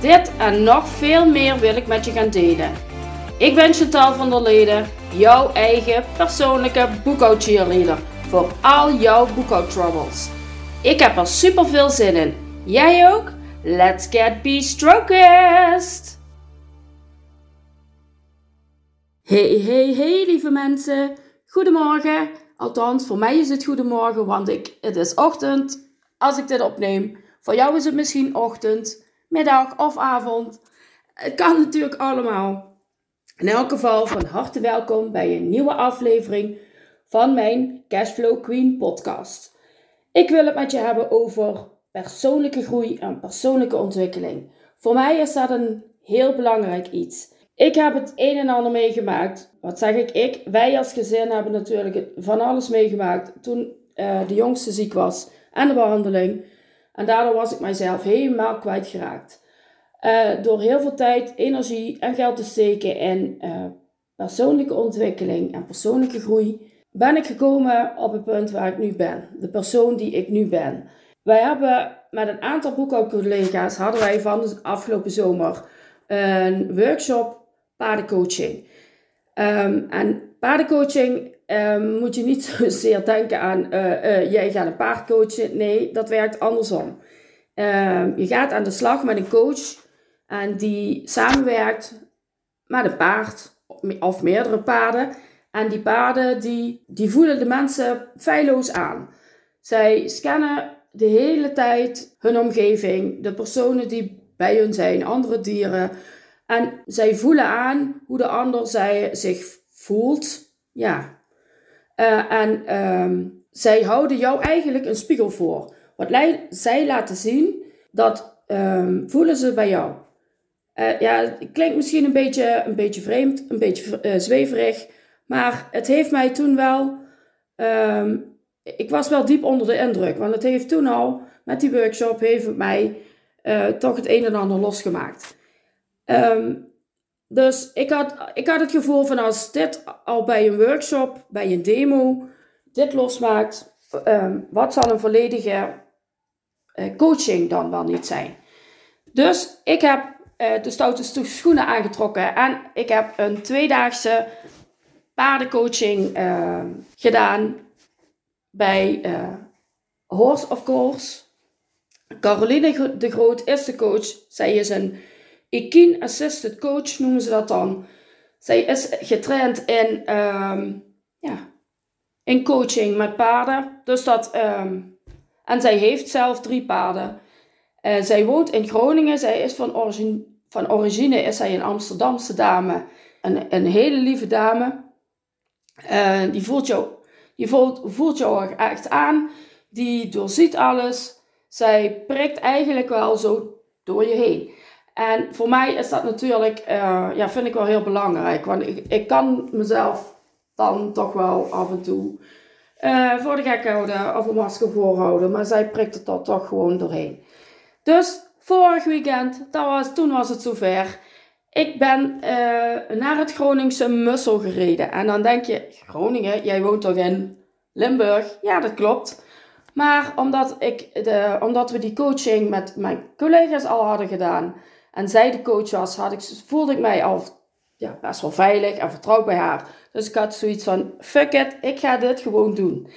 Dit en nog veel meer wil ik met je gaan delen. Ik ben Chantal van der Leden, jouw eigen persoonlijke boekhoudcheerleader voor al jouw boekhoudtroubles. Ik heb er super veel zin in. Jij ook? Let's get be-strokest! Hey, hey, hey lieve mensen. Goedemorgen. Althans, voor mij is het goedemorgen, want ik, het is ochtend als ik dit opneem. Voor jou is het misschien ochtend middag of avond. Het kan natuurlijk allemaal. In elk geval van harte welkom bij een nieuwe aflevering van mijn Cashflow Queen podcast. Ik wil het met je hebben over persoonlijke groei en persoonlijke ontwikkeling. Voor mij is dat een heel belangrijk iets. Ik heb het een en ander meegemaakt. Wat zeg ik? Ik, wij als gezin hebben natuurlijk van alles meegemaakt toen uh, de jongste ziek was en de behandeling. En daardoor was ik mijzelf helemaal kwijtgeraakt. Uh, door heel veel tijd, energie en geld te steken in uh, persoonlijke ontwikkeling en persoonlijke groei, ben ik gekomen op het punt waar ik nu ben. De persoon die ik nu ben. Wij hebben met een aantal boekhoudcollega's hadden wij van de afgelopen zomer een workshop paardencoaching. Um, en paardencoaching um, moet je niet zozeer denken aan uh, uh, jij gaat een paard coachen. Nee, dat werkt andersom. Um, je gaat aan de slag met een coach en die samenwerkt met een paard of meerdere paarden. En die paarden die, die voelen de mensen feilloos aan. Zij scannen de hele tijd hun omgeving, de personen die bij hun zijn, andere dieren. En zij voelen aan hoe de ander zij zich voelt. Ja, uh, en um, zij houden jou eigenlijk een spiegel voor. Wat zij laten zien, dat um, voelen ze bij jou. Uh, ja, het klinkt misschien een beetje, een beetje vreemd, een beetje uh, zweverig. Maar het heeft mij toen wel... Um, ik was wel diep onder de indruk. Want het heeft toen al, met die workshop, heeft het mij toch het een en ander losgemaakt. Um, dus ik had, ik had het gevoel van als dit al bij een workshop, bij een demo, dit losmaakt, um, wat zal een volledige uh, coaching dan wel niet zijn? Dus ik heb uh, de stoute schoenen aangetrokken en ik heb een tweedaagse paardencoaching uh, gedaan bij Horse of Course. Caroline de Groot is de coach. Zij is een Equine Assisted Coach noemen ze dat dan. Zij is getraind in, um, ja, in coaching met paarden. Dus dat, um, en zij heeft zelf drie paarden. Uh, zij woont in Groningen. Zij is van origine, van origine is zij een Amsterdamse dame. Een, een hele lieve dame. Uh, die voelt jou, die voelt, voelt jou echt aan. Die doorziet alles. Zij prikt eigenlijk wel zo door je heen. En voor mij is dat natuurlijk, uh, ja, vind ik wel heel belangrijk. Want ik, ik kan mezelf dan toch wel af en toe uh, voor de gek houden of een masker voorhouden. Maar zij prikt het er toch gewoon doorheen. Dus vorig weekend, dat was, toen was het zover. Ik ben uh, naar het Groningse Mussel gereden. En dan denk je, Groningen, jij woont toch in Limburg? Ja, dat klopt. Maar omdat, ik de, omdat we die coaching met mijn collega's al hadden gedaan en zij de coach was, had ik, voelde ik mij al ja, best wel veilig en vertrouwd bij haar. Dus ik had zoiets van, fuck it, ik ga dit gewoon doen.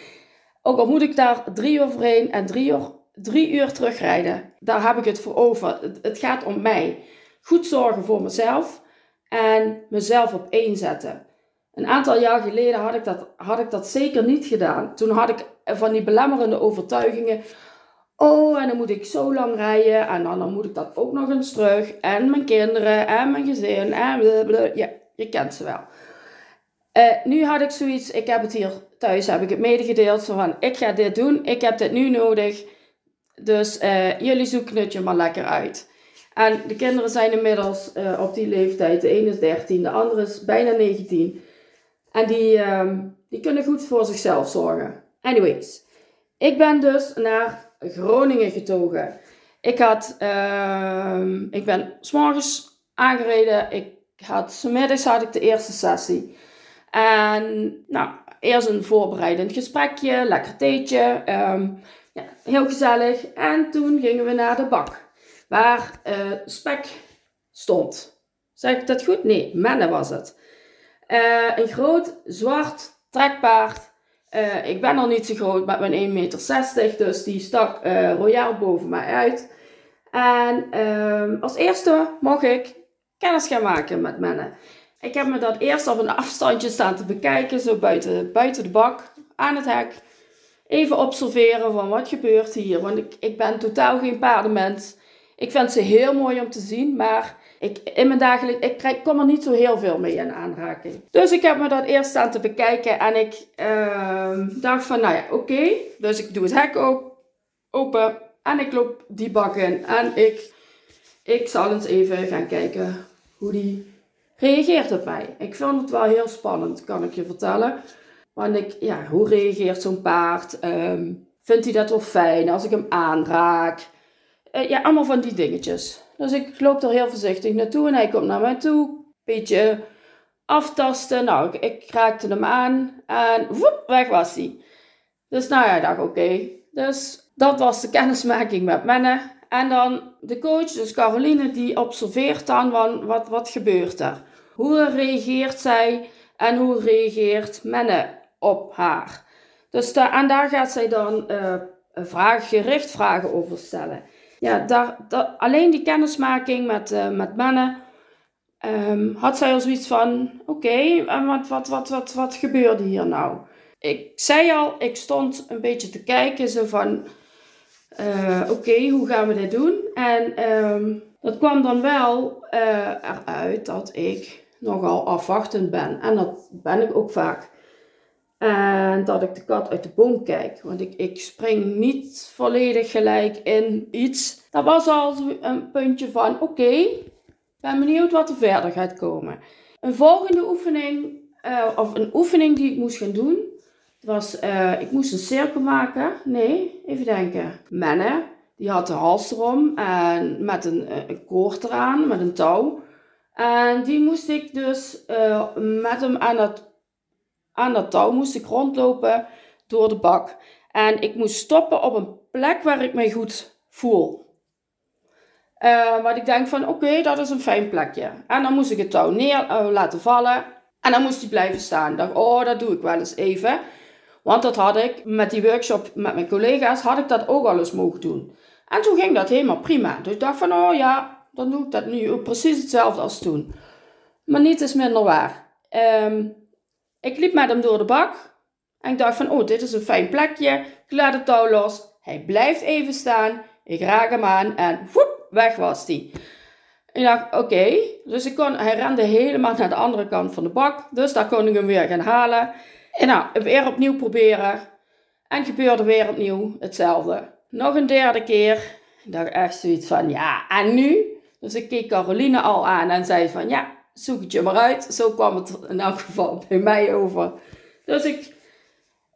Ook al moet ik daar drie uur voor heen en drie uur, drie uur terugrijden, daar heb ik het voor over. Het, het gaat om mij. Goed zorgen voor mezelf en mezelf op één zetten. Een aantal jaar geleden had ik, dat, had ik dat zeker niet gedaan. Toen had ik van die belemmerende overtuigingen. Oh, en dan moet ik zo lang rijden. En dan, dan moet ik dat ook nog eens terug. En mijn kinderen en mijn gezin. En blablabla. Ja, je kent ze wel. Uh, nu had ik zoiets, ik heb het hier thuis, heb ik het medegedeeld. van, ik ga dit doen. Ik heb dit nu nodig. Dus uh, jullie zoeken het je maar lekker uit. En de kinderen zijn inmiddels uh, op die leeftijd. De ene is 13, de andere is bijna 19. En die, uh, die kunnen goed voor zichzelf zorgen. Anyways, ik ben dus naar Groningen getogen. Ik, had, uh, ik ben s'morgens aangereden. Ik had, smiddags had ik de eerste sessie. En nou, eerst een voorbereidend gesprekje, lekker theetje. Um, ja, heel gezellig. En toen gingen we naar de bak. Waar uh, spek stond. Zeg ik dat goed? Nee, menne was het. Uh, een groot zwart trekpaard. Uh, ik ben al niet zo groot met mijn 1,60 meter, dus die stak royaal boven mij uit. En ehm, als eerste mocht ik kennis gaan maken met menne. Ik heb me dat eerst op een afstandje staan te bekijken, zo buiten, buiten de bak, aan het hek. Even observeren van wat gebeurt hier, want ik, ik ben totaal geen paardenmens. Ik vind ze heel mooi om te zien, maar ik, in mijn dagelijks, ik, krijg, kom er niet zo heel veel mee in aanraking. Dus ik heb me dat eerst staan te bekijken en ik uh, dacht van, nou ja, oké. Dus ik doe het hek open en ik loop die bak in en ik, ik zal eens even gaan kijken hoe die reageert op mij. Ik vind het wel heel spannend, kan ik je vertellen. Want ik, ja, hoe reageert zo'n paard? Um, vindt hij dat wel fijn als ik hem aanraak? Uh, ja, allemaal van die dingetjes. Dus ik loop er heel voorzichtig naartoe en hij komt naar mij toe. Beetje aftasten. Nou, ik, ik raakte hem aan en woep, weg was hij. Dus nou ja, ik dacht oké. Dus dat was de kennismaking met Menne. En dan de coach, dus Caroline, die observeert dan wat, wat gebeurt er. Hoe reageert zij en hoe reageert Menne op haar. Dus daar, en daar gaat zij dan uh, vragen, gericht vragen over stellen. Ja, daar, daar, alleen die kennismaking met, uh, met Menne um, had zij al zoiets van: oké, en wat, wat, wat, wat, wat gebeurde hier nou? Ik zei al, ik stond een beetje te kijken, zo van uh, oké, hoe gaan we dit doen? En um, dat kwam dan wel uh, eruit dat ik nogal afwachtend ben. En dat ben ik ook vaak. En dat ik de kat uit de boom kijk. Want ik, ik spring niet volledig gelijk in iets. Dat was al een puntje van: oké, ben benieuwd wat er verder gaat komen. Een volgende oefening, uh, of een oefening die ik moest gaan doen, was, uh, ik moest een cirkel maken. Nee, even denken. Menne, die had de hals erom en met een, eh, een koord eraan, met een touw. En die moest ik dus met hem aan dat, aan dat touw moest ik rondlopen door de bak. En ik moest stoppen op een plek waar ik mij goed voel. Uh, wat ik denk van, oké, dat is een fijn plekje. En dan moest ik het touw neer laten vallen. En dan moest hij blijven staan. Ik dacht, oh, dat doe ik wel eens even. Want dat had ik met die workshop met mijn collega's, had ik dat ook al eens mogen doen. En toen ging dat helemaal prima. Dus ik dacht van, oh ja, dan doe ik dat nu ook precies hetzelfde als toen. Maar niet is minder waar. Um, ik liep met hem door de bak. En ik dacht van, oh, dit is een fijn plekje. Ik laat het touw los. Hij blijft even staan. Ik raak hem aan en woep, weg was hij. Ik dacht, oké. Dus ik kon, hij rende helemaal naar de andere kant van de bak. Dus daar kon ik hem weer gaan halen. En nou, weer opnieuw proberen. En gebeurde weer opnieuw hetzelfde. Nog een derde keer. Ik dacht echt zoiets van, ja, en nu? Dus ik keek Caroline al aan en zei van, ja, zoek het je maar uit. Zo kwam het in elk geval bij mij over. Dus ik,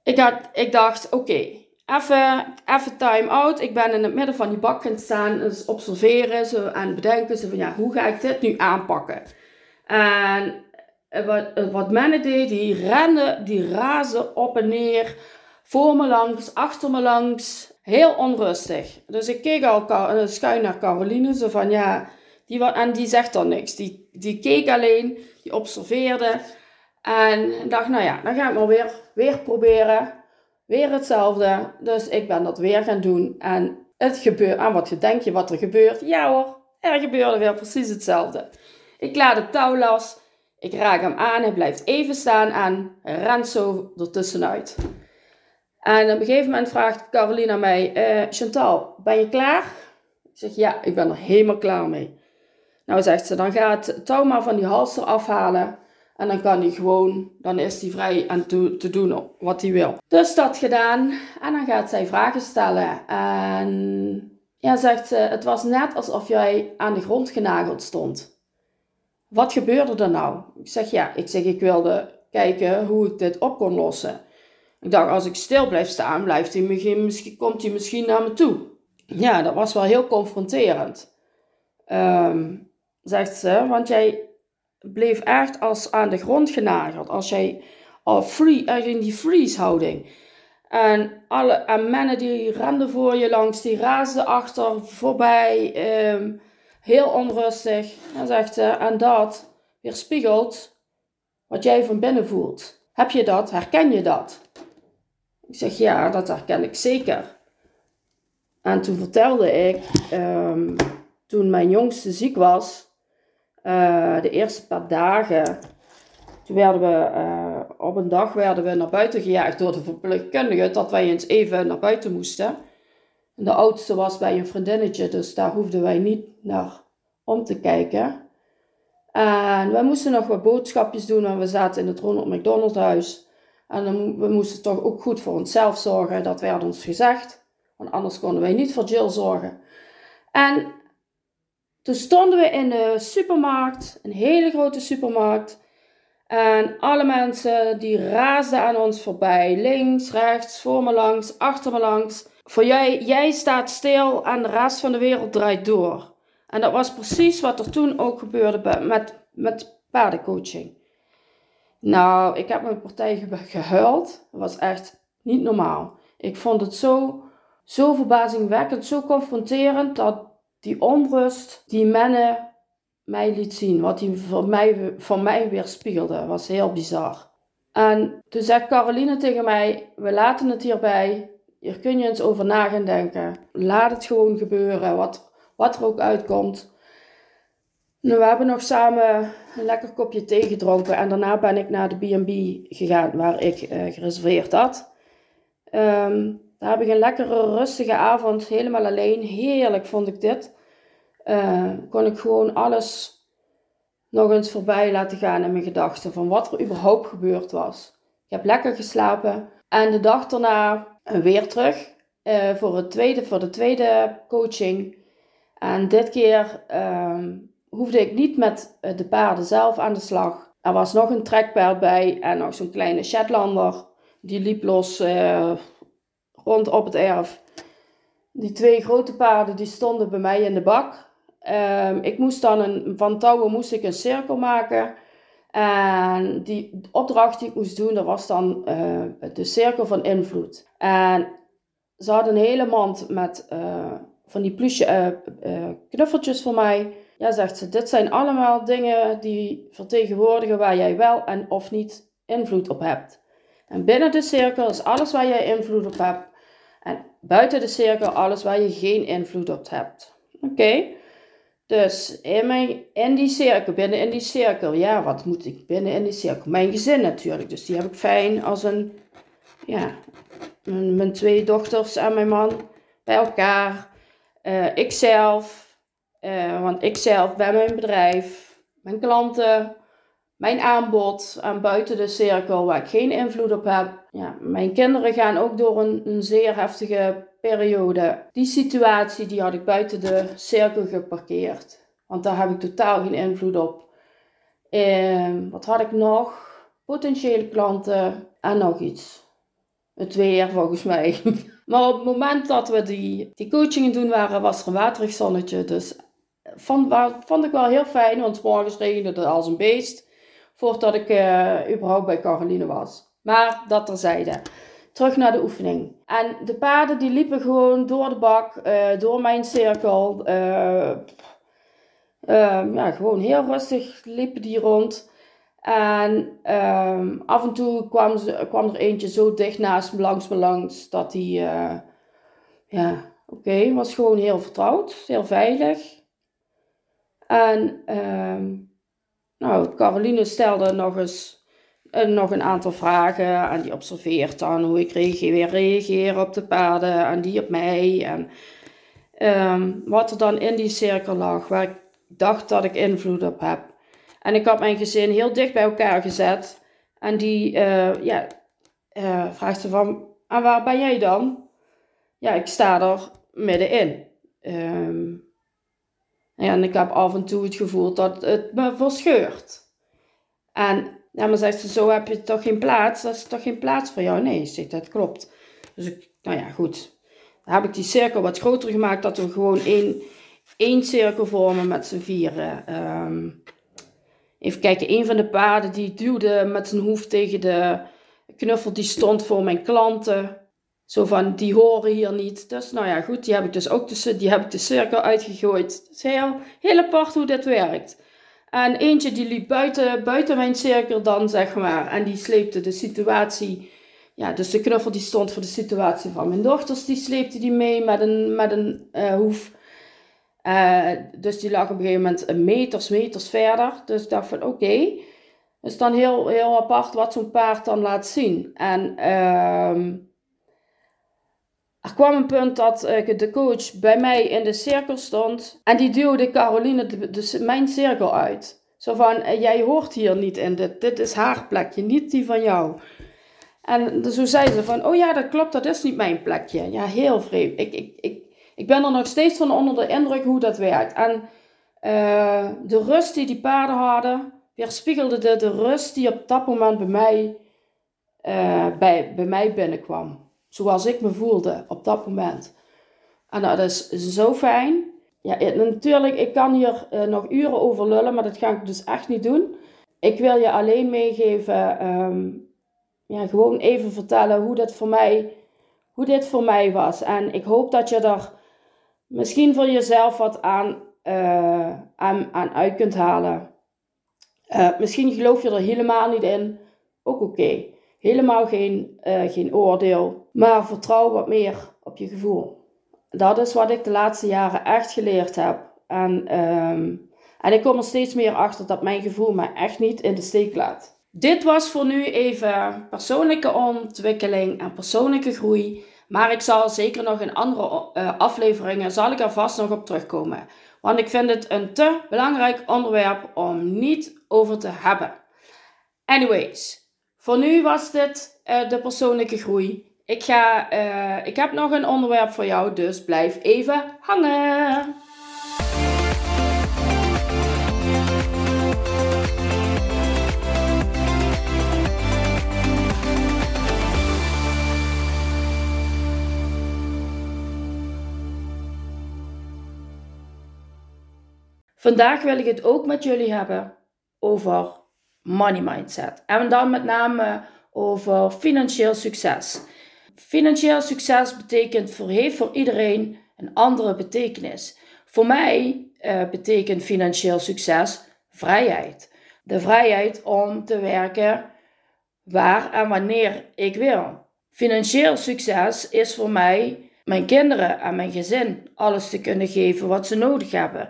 ik, had, ik dacht, oké, even, even time out. Ik ben in het midden van die bak gaan staan, dus observeren zo, en bedenken zo van, ja, hoe ga ik dit nu aanpakken? En wat, wat mannen deed, die renden, die razen op en neer, voor me langs, achter me langs, heel onrustig. Dus ik keek al schuin naar Caroline, zo van ja, die, en die zegt dan niks. Die, die keek alleen, die observeerde en dacht, nou ja, dan ga ik maar weer, weer proberen. Weer hetzelfde. Dus ik ben dat weer gaan doen en het gebeurt, en wat denk je wat er gebeurt? Ja hoor, er gebeurde weer precies hetzelfde. Ik laat het touw los ik raak hem aan, hij blijft even staan en rent zo ertussenuit. En op een gegeven moment vraagt Carolina mij, uh, Chantal, ben je klaar? Ik zeg, ja, ik ben er helemaal klaar mee. Nou, zegt ze, dan gaat het maar van die halster afhalen. En dan kan hij gewoon, dan is hij vrij aan te, doen wat hij wil. Dus dat gedaan. En dan gaat zij vragen stellen. En Ja, zegt ze, het was net alsof jij aan de grond genageld stond. Wat gebeurde er nou? Ik zeg, ja, ik zeg, ik wilde kijken hoe ik dit op kon lossen. Ik dacht, als ik stil blijf staan, blijft hij misschien, komt hij misschien naar me toe. Ja, dat was wel heel confronterend. Um, zegt ze, want jij bleef echt als aan de grond genageld. Als jij al free, in die freeze houding. En alle en mannen die renden voor je langs, die raasden achter, voorbij, um, heel onrustig. En zegt ze, en dat weerspiegelt wat jij van binnen voelt. Heb je dat? Herken je dat? Ik zeg, ja, dat herken ik zeker. En toen vertelde ik, um, toen mijn jongste ziek was, uh, de eerste paar dagen, toen werden we, uh, op een dag werden we naar buiten gejaagd door de verpleegkundige, dat wij eens even naar buiten moesten. En de oudste was bij een vriendinnetje, dus daar hoefden wij niet naar om te kijken. En we moesten nog wat boodschapjes doen en we zaten in het Ronald McDonald huis. En we moesten toch ook goed voor onszelf zorgen, dat werd ons gezegd. Want anders konden wij niet voor Jill zorgen. En toen stonden we in de supermarkt, een hele grote supermarkt. En alle mensen die raasden aan ons voorbij. Links, rechts, voor me langs, achter me langs. Voor jij, jij staat stil en de rest van de wereld draait door. En dat was precies wat er toen ook gebeurde met, met paardencoaching. Nou, ik heb mijn partij gehuild. Dat was echt niet normaal. Ik vond het zo, zo verbazingwekkend, zo confronterend dat die onrust die Menne mij liet zien, wat hij voor mij, voor mij weer spiegelde, was heel bizar. En toen zei Caroline tegen mij: We laten het hierbij. Hier kun je eens over na gaan denken. Laat het gewoon gebeuren, wat, wat er ook uitkomt. We hebben nog samen een lekker kopje thee gedronken en daarna ben ik naar de B&B gegaan waar ik uh, gereserveerd had. Um, daar heb ik een lekkere rustige avond, helemaal alleen. Heerlijk vond ik dit. Uh, kon ik gewoon alles nog eens voorbij laten gaan in mijn gedachten van wat er überhaupt gebeurd was. Ik heb lekker geslapen en de dag daarna weer terug uh, voor, het tweede, voor de tweede coaching. En dit keer uh, hoefde ik niet met de paarden zelf aan de slag. Er was nog een trekpaard bij en nog zo'n kleine Shetlander. Die liep los rond op het erf. Die twee grote paarden die stonden bij mij in de bak. Um, ik moest dan een, van touwen moest ik een cirkel maken. En die opdracht die ik moest doen, dat was dan uh, de cirkel van invloed. En ze hadden een hele mand met uh, van die plusje uh, knuffeltjes voor mij. Ja, zegt ze, dit zijn allemaal dingen die vertegenwoordigen waar jij wel en of niet invloed op hebt. En binnen de cirkel is alles waar jij invloed op hebt. En buiten de cirkel alles waar je geen invloed op hebt. Oké. Dus in, mijn, in die cirkel, binnen in die cirkel, ja, wat moet ik binnen in die cirkel? Mijn gezin natuurlijk, dus die heb ik fijn als een, ja, mijn, twee dochters en mijn man bij elkaar. Uh, ikzelf, uh, want ikzelf bij mijn bedrijf, mijn klanten, mijn aanbod en buiten de cirkel waar ik geen invloed op heb. Ja, mijn kinderen gaan ook door een, een zeer heftige periode. Die situatie die had ik buiten de cirkel geparkeerd. Want daar heb ik totaal geen invloed op. En wat had ik nog? Potentiële klanten en nog iets. Het weer volgens mij. maar op het moment dat we die, die coachingen doen waren, was er een waterig zonnetje. Dus vond, vond ik wel heel fijn, want morgens regende het als een beest voordat ik uh, überhaupt bij Caroline was. Maar dat terzijde. Terug naar de oefening. En de paarden die liepen gewoon door de bak, uh, door mijn cirkel. Uh, ja, gewoon heel rustig liepen die rond. En ehm, af en toe kwam, ze, kwam er eentje zo dicht naast me, langs langs, dat hij, ja, oké, was gewoon heel vertrouwd, heel veilig. En um, nou, Caroline stelde nog eens uh, nog een aantal vragen en die observeert dan hoe ik reageer, weer reageer op de paarden en die op mij. En um, wat er dan in die cirkel lag, waar ik dacht dat ik invloed op heb. En ik had mijn gezin heel dicht bij elkaar gezet. En die uh, ja, uh, vraagt ze van, en waar ben jij dan? Ja, ik sta er middenin. Ehm, ja, en ik heb af en toe het gevoel dat het me verscheurt. En ja, maar zegt ze, zo heb je toch geen plaats? Dat is toch geen plaats voor jou? Nee, zegt dat klopt. Dus ik, nou ja, goed. Dan heb ik die cirkel wat groter gemaakt, dat we gewoon één, één cirkel vormen met z'n vieren. Ehm, even kijken, een van de paarden die duwde met zijn hoef tegen de knuffel, die stond voor mijn klanten. Zo van, die horen hier niet. Dus nou ja, goed, die heb ik dus ook tussen, die heb ik de cirkel uitgegooid. Het is heel, heel apart hoe dit werkt. En eentje die liep buiten, buiten mijn cirkel dan, zeg maar. En die sleepte de situatie. Ja, dus de knuffel die stond voor de situatie van mijn dochters. Die sleepte die mee met een, met een uh, hoef. Uh, dus die lag op een gegeven moment meters, meters verder. Dus ik dacht van oké. Okay. Is dan heel, heel apart wat zo'n paard dan laat zien. En... Uh, er kwam een punt dat uh, de coach bij mij in de cirkel stond en die duwde Caroline de, mijn cirkel uit. Zo van, uh, jij hoort hier niet in, dit, is haar plekje, niet die van jou. En zo zei ze van, oh ja, dat klopt, dat is niet mijn plekje. Ja, heel vreemd. Ik, ik, ik, ik ben er nog steeds van onder de indruk hoe dat werkt. En uh, de rust die die paarden hadden, weerspiegelde de, de rust die op dat moment bij mij, bij, bij mij binnenkwam zoals ik me voelde op dat moment. En dat is zo fijn. Ja, natuurlijk, ik kan hier uh, nog uren over lullen, maar dat ga ik dus echt niet doen. Ik wil je alleen meegeven, um, ja, gewoon even vertellen hoe dit voor mij, hoe dit voor mij was. En ik hoop dat je er misschien voor jezelf wat aan, uh, aan, aan uit kunt halen. Uh, misschien geloof je er helemaal niet in. Ook oké. Helemaal geen, geen oordeel, maar vertrouw wat meer op je gevoel. Dat is wat ik de laatste jaren echt geleerd heb. En, um, en ik kom er steeds meer achter dat mijn gevoel mij echt niet in de steek laat. Dit was voor nu even persoonlijke ontwikkeling en persoonlijke groei. Maar ik zal zeker nog in andere uh, afleveringen, zal ik er vast nog op terugkomen. Want ik vind het een te belangrijk onderwerp om niet over te hebben. Anyways, voor nu was dit uh, de persoonlijke groei. Ik, ga, uh, ik heb nog een onderwerp voor jou, dus blijf even hangen. Vandaag wil ik het ook met jullie hebben over money mindset. En dan met name over financieel succes. Financieel succes betekent voor, heeft voor iedereen een andere betekenis. Voor mij uh, betekent financieel succes vrijheid. De vrijheid om te werken waar en wanneer ik wil. Financieel succes is voor mij mijn kinderen en mijn gezin alles te kunnen geven wat ze nodig hebben.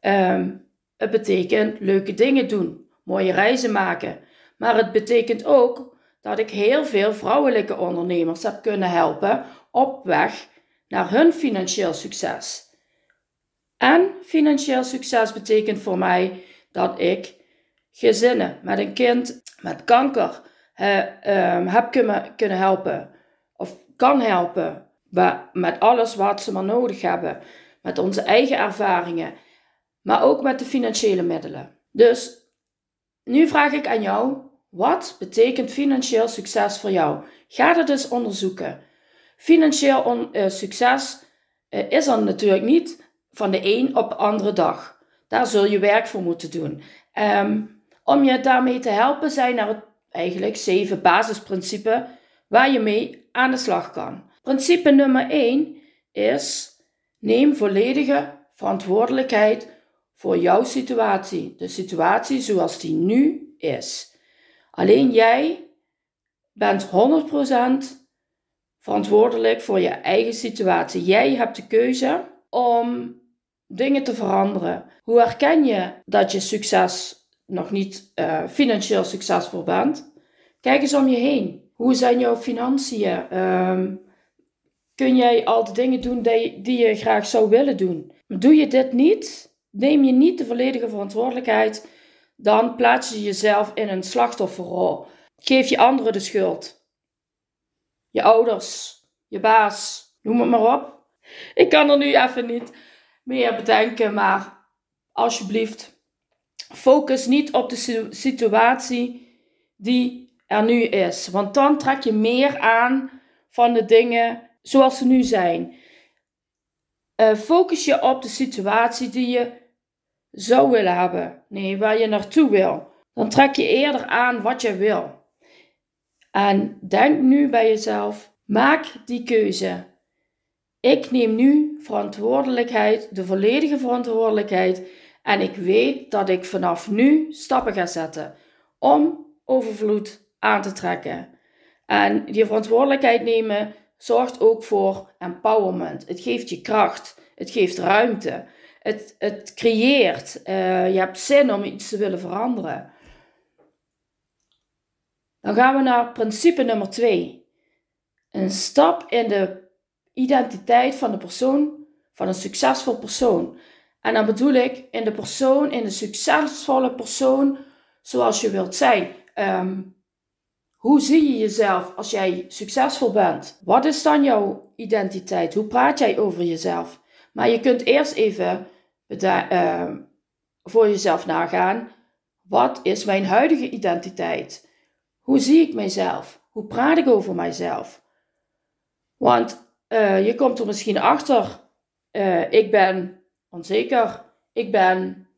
Um, het betekent leuke dingen doen, mooie reizen maken. Maar het betekent ook dat ik heel veel vrouwelijke ondernemers heb kunnen helpen op weg naar hun financieel succes. En financieel succes betekent voor mij dat ik gezinnen met een kind met kanker uh, heb kunnen helpen. Of kan helpen met alles wat ze maar nodig hebben. Met onze eigen ervaringen. Maar ook met de financiële middelen. Dus nu vraag ik aan jou, wat betekent financieel succes voor jou? Ga dat eens onderzoeken. Financieel uh, succes uh, is er natuurlijk niet van de een op de andere dag. Daar zul je werk voor moeten doen. Um, om je daarmee te helpen zijn er eigenlijk zeven basisprincipes waar je mee aan de slag kan. Principe nummer 1 is neem volledige verantwoordelijkheid voor jouw situatie. De situatie zoals die nu is. Alleen jij bent 100% verantwoordelijk voor je eigen situatie. Jij hebt de keuze om dingen te veranderen. Hoe herken je dat je succes nog niet uh, financieel succesvol bent? Kijk eens om je heen. Hoe zijn jouw financiën? Um, kun jij al de dingen doen die je graag zou willen doen? doe je dit niet, neem je niet de volledige verantwoordelijkheid, dan plaats je jezelf in een slachtofferrol. Geef je anderen de schuld. Je ouders, je baas, noem het maar op. ik kan er nu even niet meer bedenken, maar alsjeblieft, focus niet op de situatie die er nu is. Want dan trek je meer aan van de dingen zoals ze nu zijn. Uh, focus je op de situatie die je zou willen hebben. Nee, waar je naartoe wil. Dan trek je eerder aan wat je wil. En denk nu bij jezelf: maak die keuze. Ik neem nu verantwoordelijkheid, de volledige verantwoordelijkheid. En ik weet dat ik vanaf nu stappen ga zetten om overvloed aan te trekken. En die verantwoordelijkheid nemen zorgt ook voor empowerment. Het geeft je kracht. Het geeft ruimte. Het, het creëert. Uh, je hebt zin om iets te willen veranderen. Dan gaan we naar principe nummer twee. Een stap in de identiteit van de persoon, van een succesvol persoon. En dan bedoel ik in de persoon, in de succesvolle persoon zoals je wilt zijn. Ehm, hoe zie je jezelf als jij succesvol bent? Wat is dan jouw identiteit? Hoe praat jij over jezelf? Maar je kunt eerst even uh, voor jezelf nagaan. Wat is mijn huidige identiteit? Hoe zie ik mijzelf? Hoe praat ik over mijzelf? Want uh, je komt er misschien achter. Uh, ik ben onzeker. Ik ben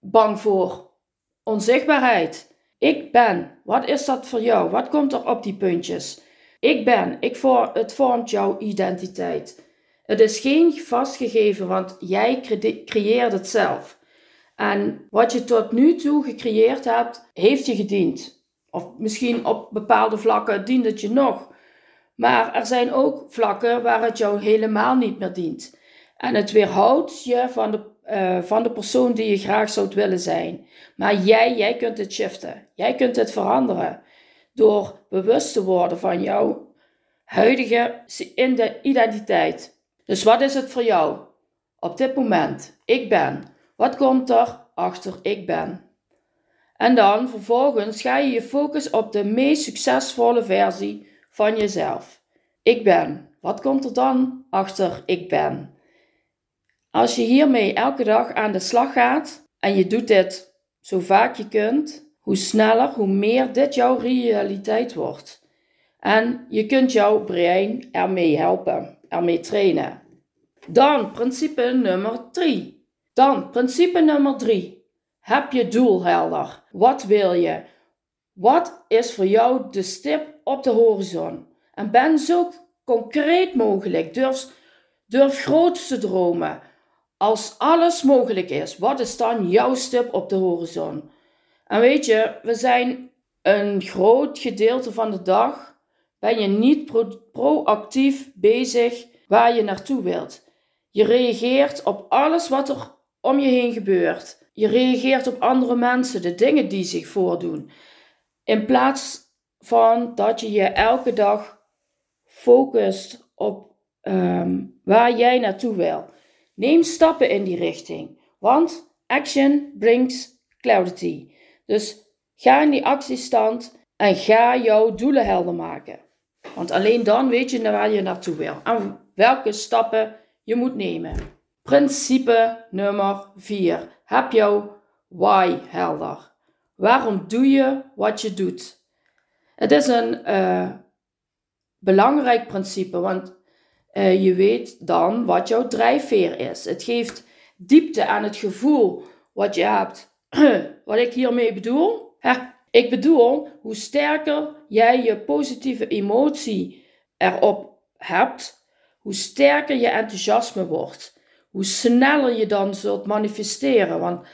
bang voor onzichtbaarheid. Ik ben. Wat is dat voor jou? Wat komt er op die puntjes? Ik ben. Ik voor, het vormt jouw identiteit. Het is geen vastgegeven, want jij creëert het zelf. En wat je tot nu toe gecreëerd hebt, heeft je gediend. Of misschien op bepaalde vlakken dient het je nog. Maar er zijn ook vlakken waar het jou helemaal niet meer dient. En het weerhoudt je van de, uh, van de persoon die je graag zou willen zijn. Maar jij, jij kunt het shiften. Jij kunt het veranderen. Door bewust te worden van jouw huidige identiteit. Dus wat is het voor jou? Op dit moment, ik ben. Wat komt er achter ik ben? En dan vervolgens ga je je focus op de meest succesvolle versie van jezelf. Ik ben. Wat komt er dan achter ik ben? Als je hiermee elke dag aan de slag gaat en je doet dit zo vaak je kunt, hoe sneller, hoe meer dit jouw realiteit wordt. En je kunt jouw brein ermee helpen, ermee trainen. Dan principe nummer 3. Dan principe nummer 3. Heb je doel helder. Wat wil je? Wat is voor jou de stip op de horizon? En ben zo concreet mogelijk. Durf, durf groot te dromen. Als alles mogelijk is, wat is dan jouw stip op de horizon? En weet je, we zijn een groot gedeelte van de dag ben je niet pro proactief bezig waar je naartoe wilt. Je reageert op alles wat er om je heen gebeurt. Je reageert op andere mensen, de dingen die zich voordoen. In plaats van dat je je elke dag focust op ehm, waar jij naartoe wil. Neem stappen in die richting, want action brings clarity. Dus ga in die actiestand en ga jouw doelen helder maken. Want alleen dan weet je waar je naartoe wil en welke stappen je moet nemen. Principe nummer 4. Heb jouw why helder. Waarom doe je wat je doet? Het is een uh, belangrijk principe, want uh, je weet dan wat jouw drijfveer is. Het geeft diepte aan het gevoel wat je hebt. wat ik hiermee bedoel? Ik bedoel, hoe sterker jij je positieve emotie erop hebt, hoe sterker je enthousiasme wordt. Hoe sneller je dan zult manifesteren. Want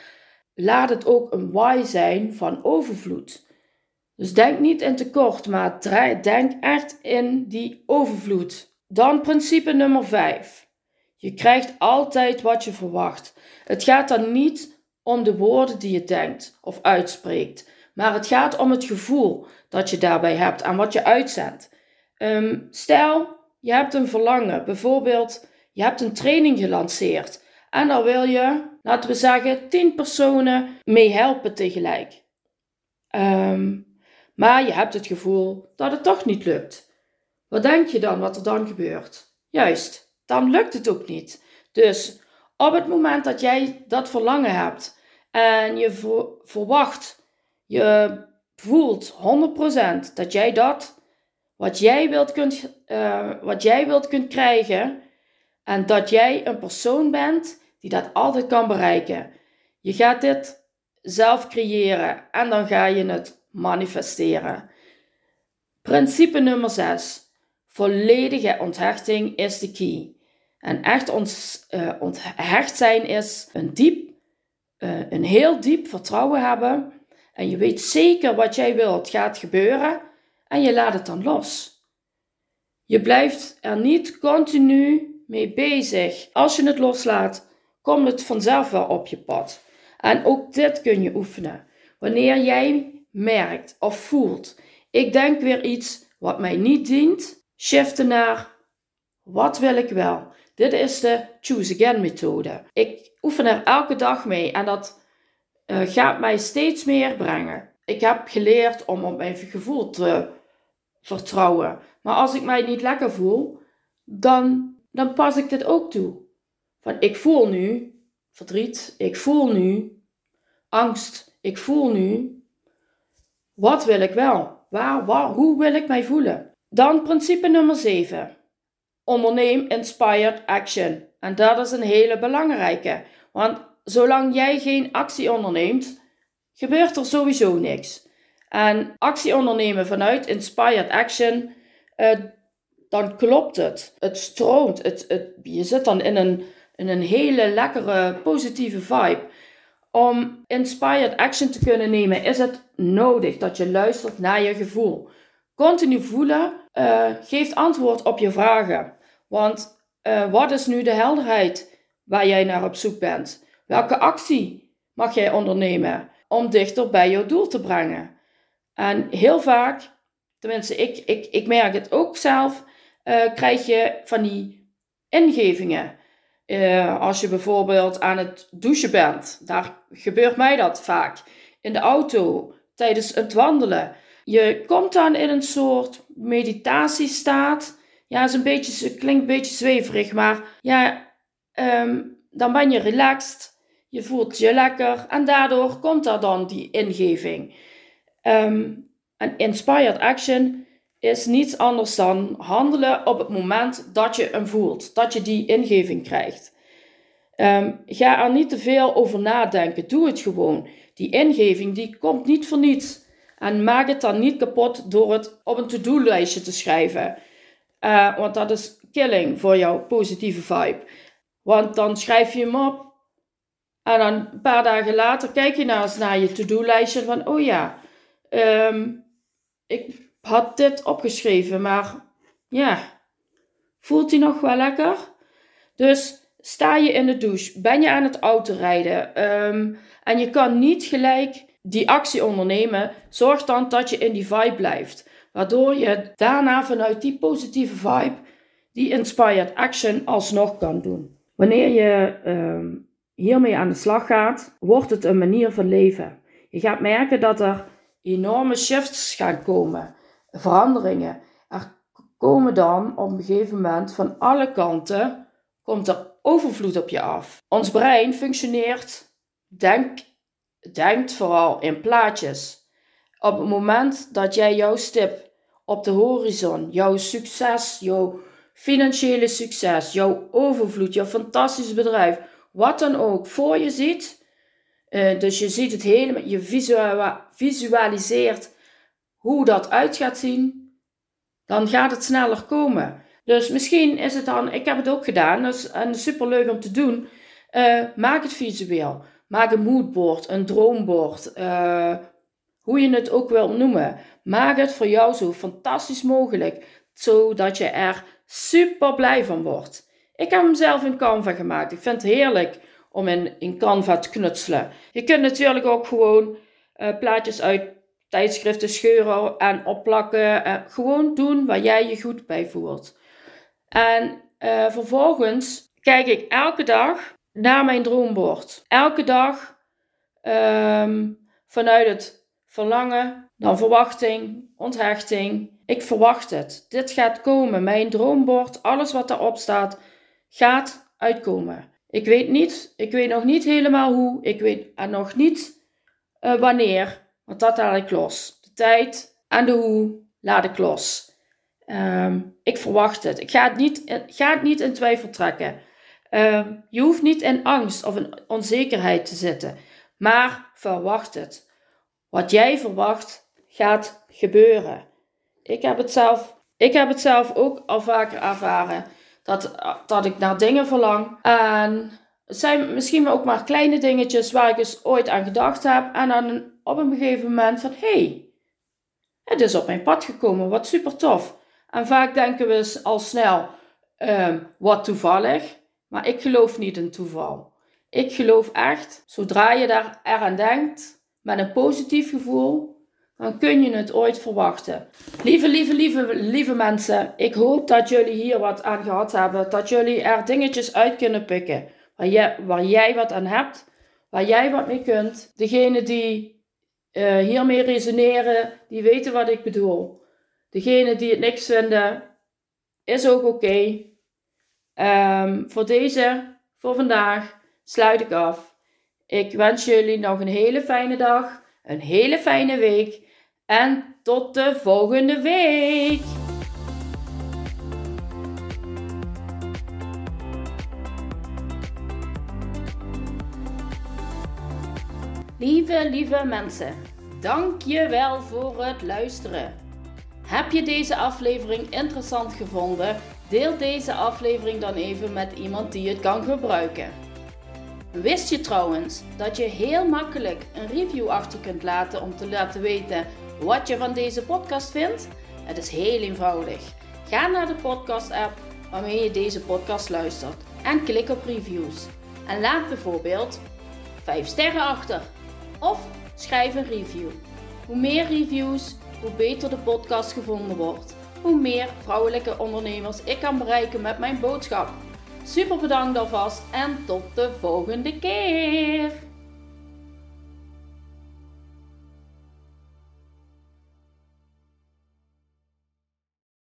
laat het ook een why zijn van overvloed. Dus denk niet in tekort, maar denk echt in die overvloed. Dan principe nummer 5. Je krijgt altijd wat je verwacht. Het gaat dan niet om de woorden die je denkt of uitspreekt, maar het gaat om het gevoel dat je daarbij hebt en wat je uitzendt. Um, stel, je hebt een verlangen, bijvoorbeeld je hebt een training gelanceerd en daar wil je, laten we zeggen, 10 personen mee helpen tegelijk. Um, maar je hebt het gevoel dat het toch niet lukt. Wat denk je dan wat er dan gebeurt? Juist, dan lukt het ook niet. Dus op het moment dat jij dat verlangen hebt en je verwacht, je voelt 100% dat jij dat, wat jij wilt kunt, uh, wat jij wilt kunt krijgen, en dat jij een persoon bent die dat altijd kan bereiken. Je gaat dit zelf creëren en dan ga je het manifesteren. Principe nummer 6. Volledige onthechting is de key. En echt ons, uh, onthecht zijn is een diep, uh, een heel diep vertrouwen hebben. En je weet zeker wat jij wilt gaat gebeuren. En je laat het dan los. Je blijft er niet continu mee bezig. Als je het loslaat, komt het vanzelf wel op je pad. En ook dit kun je oefenen. Wanneer jij merkt of voelt, ik denk weer iets wat mij niet dient, shiften naar wat wil ik wel. Dit is de Choose Again methode. Ik oefen er elke dag mee en dat uh, gaat mij steeds meer brengen. Ik heb geleerd om op mijn gevoel te vertrouwen. Maar als ik mij niet lekker voel, dan, dan pas ik dit ook toe. Van ik voel nu verdriet, ik voel nu angst, ik voel nu. Wat wil ik wel? Waar, waar, hoe wil ik mij voelen? Dan principe nummer 7. Onderneem inspired action. En dat is een hele belangrijke. Want zolang jij geen actie onderneemt, gebeurt er sowieso niks. En actie ondernemen vanuit inspired action, uh, dan klopt het. Het stroomt. Het, het, je zit dan in een, in een hele lekkere, positieve vibe. Om inspired action te kunnen nemen, is het nodig dat je luistert naar je gevoel. Continu voelen uh, geeft antwoord op je vragen. Want uh, wat is nu de helderheid waar jij naar op zoek bent? Welke actie mag jij ondernemen om dichter bij jouw doel te brengen? En heel vaak, tenminste, ik, ik, ik merk het ook zelf, uh, krijg je van die ingevingen. Uh, als je bijvoorbeeld aan het douchen bent, daar gebeurt mij dat vaak. In de auto, tijdens het wandelen. Je komt dan in een soort meditatiestaat. Ja, is een beetje, klinkt een beetje zweverig, maar ja, um, dan ben je relaxed. Je voelt je lekker en daardoor komt er dan die ingeving. Um, inspired action is niets anders dan handelen op het moment dat je hem voelt, dat je die ingeving krijgt. Um, ga er niet te veel over nadenken, doe het gewoon. Die ingeving die komt niet voor niets. En maak het dan niet kapot door het op een to-do-lijstje te schrijven. Uh, want dat is killing voor jouw positieve vibe. Want dan schrijf je hem op. En dan een paar dagen later kijk je nou eens naar je to-do-lijstje van, oh ja, um, ik had dit opgeschreven, maar ja, voelt hij nog wel lekker? Dus sta je in de douche, ben je aan het autorijden um, en je kan niet gelijk die actie ondernemen, zorg dan dat je in die vibe blijft. Waardoor je daarna vanuit die positieve vibe die inspired action alsnog kan doen. Wanneer je um, hiermee aan de slag gaat, wordt het een manier van leven. Je gaat merken dat er enorme shifts gaan komen, veranderingen. Er komen dan op een gegeven moment van alle kanten komt er overvloed op je af. Ons brein functioneert, denk, denkt vooral in plaatjes. Op het moment dat jij jouw stip op de horizon, jouw succes, jouw financiële succes, jouw overvloed, jouw fantastisch bedrijf, wat dan ook voor je ziet, uh, dus je ziet het helemaal, je visualiseert hoe dat uit gaat zien, dan gaat het sneller komen. Dus misschien is het dan, ik heb het ook gedaan, dat is, super leuk om te doen. Uh, maak het visueel. Maak een moodboard, een droombord, uh, hoe je het ook wil noemen. Maak het voor jou zo fantastisch mogelijk, zodat je er super blij van wordt. Ik heb hem zelf in Canva gemaakt. Ik vind het heerlijk om in, in Canva te knutselen. Je kunt natuurlijk ook gewoon uh, plaatjes uit tijdschriften scheuren en opplakken. Uh, gewoon doen waar jij je goed bij voelt. En uh, vervolgens kijk ik elke dag naar mijn droombord. Elke dag um, vanuit het verlangen, dan verwachting, onthechting. Ik verwacht het. Dit gaat komen. Mijn droombord, alles wat erop staat, gaat uitkomen. Ik weet niet, ik weet nog niet helemaal hoe, ik weet nog niet uh, wanneer, want dat laat ik los. De tijd en de hoe laat ik los. Um, ik verwacht het. Ik ga het niet, ga het niet in twijfel trekken. Um, je hoeft niet in angst of in onzekerheid te zitten, maar verwacht het. Wat jij verwacht gaat gebeuren. Ik heb het zelf, ik heb het zelf ook al vaker ervaren dat, dat ik naar dingen verlang. En het zijn misschien ook maar kleine dingetjes waar ik eens ooit aan gedacht heb. En dan op een gegeven moment van, hé, hey, het is op mijn pad gekomen, wat super tof. En vaak denken we al snel, um, wat toevallig. Maar ik geloof niet in toeval. Ik geloof echt, zodra je daar eraan denkt, met een positief gevoel, dan kun je het ooit verwachten. Lieve, lieve, lieve, lieve mensen, ik hoop dat jullie hier wat aan gehad hebben. Dat jullie er dingetjes uit kunnen pikken waar, waar jij wat aan hebt, waar jij wat mee kunt. Degene die uh, hiermee resoneren, die weten wat ik bedoel. Degene die het niks vinden, is ook oké. Um, voor deze, voor vandaag, sluit ik af. Ik wens jullie nog een hele fijne dag, een hele fijne week en tot de volgende week. Lieve, lieve mensen, dank je wel voor het luisteren. Heb je deze aflevering interessant gevonden? Deel deze aflevering dan even met iemand die het kan gebruiken. Wist je trouwens dat je heel makkelijk een review achter kunt laten om te laten weten wat je van deze podcast vindt? Het is heel eenvoudig. Ga naar de podcast-app waarmee je deze podcast luistert en klik op reviews. En laat bijvoorbeeld 5 sterren achter of schrijf een review. Hoe meer reviews, hoe beter de podcast gevonden wordt. Hoe meer vrouwelijke ondernemers ik kan bereiken met mijn boodschap. Super bedankt alvast en tot de volgende keer!